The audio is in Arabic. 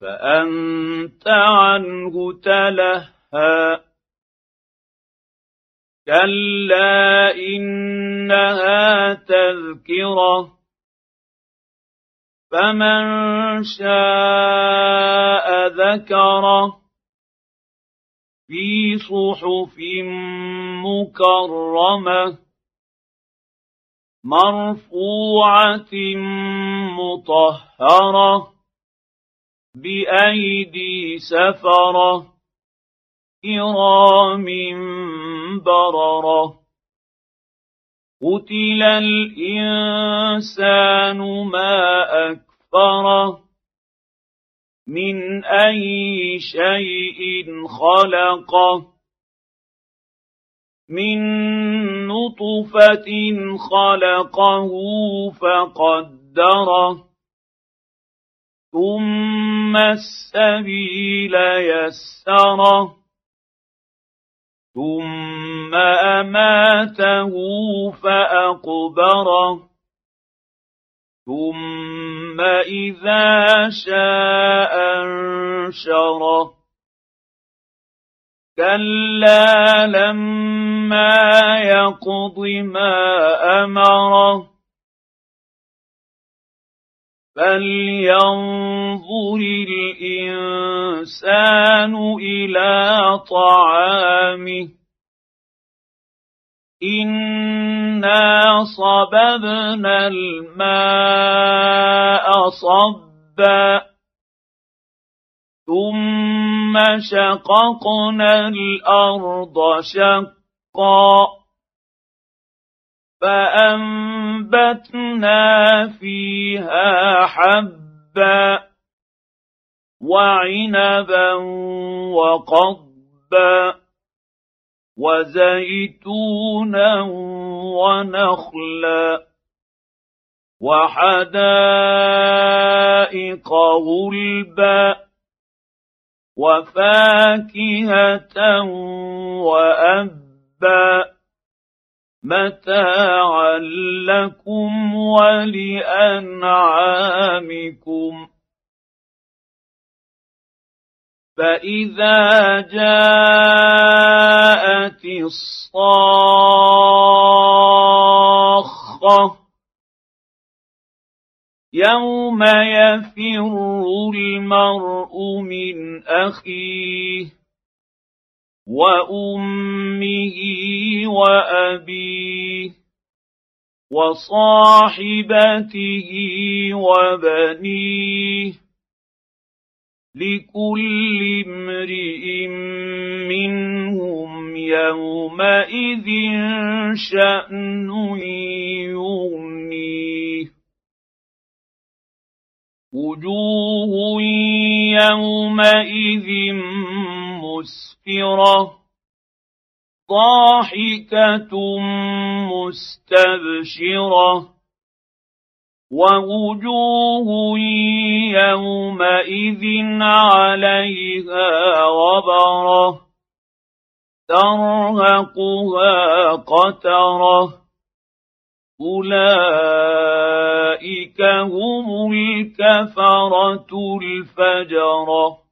فأنت عنه تلهى. كلا إنها تذكرة. فمن شاء ذكره. في صحف مكرمة. مرفوعة مطهرة. بأيدي سفرة كرام بررة. قتل الإنسان ما اكفره من أي شيء خلقه من نطفة خلقه فقدره ثم السبيل يسره. ثم أماته فأقبره. ثم إذا شاء أنشره. كلا لما يقض ما أمره. فلينظر الانسان إلى طعامه انا صببنا الماء صبا ثم شققنا الأرض شقا فأنبتنا فيها حبا وعنبا وقضبا وزيتونا ونخلا وحدائق غلبا وفاكهة وأبا متاعا لكم ولأنعامكم. فإذا جاءت الصاخة يوم يفر المرء من أخيه وأمه وأبيه وصاحبته وبنيه لكل امرئ منهم يومئذ شأن يغنيه. وجوه يومئذ مسفرة ضاحكة مستبشرة ووجوه يومئذ عليها غبرة ترهقها قترة أولئك هم الكفرة الفجرة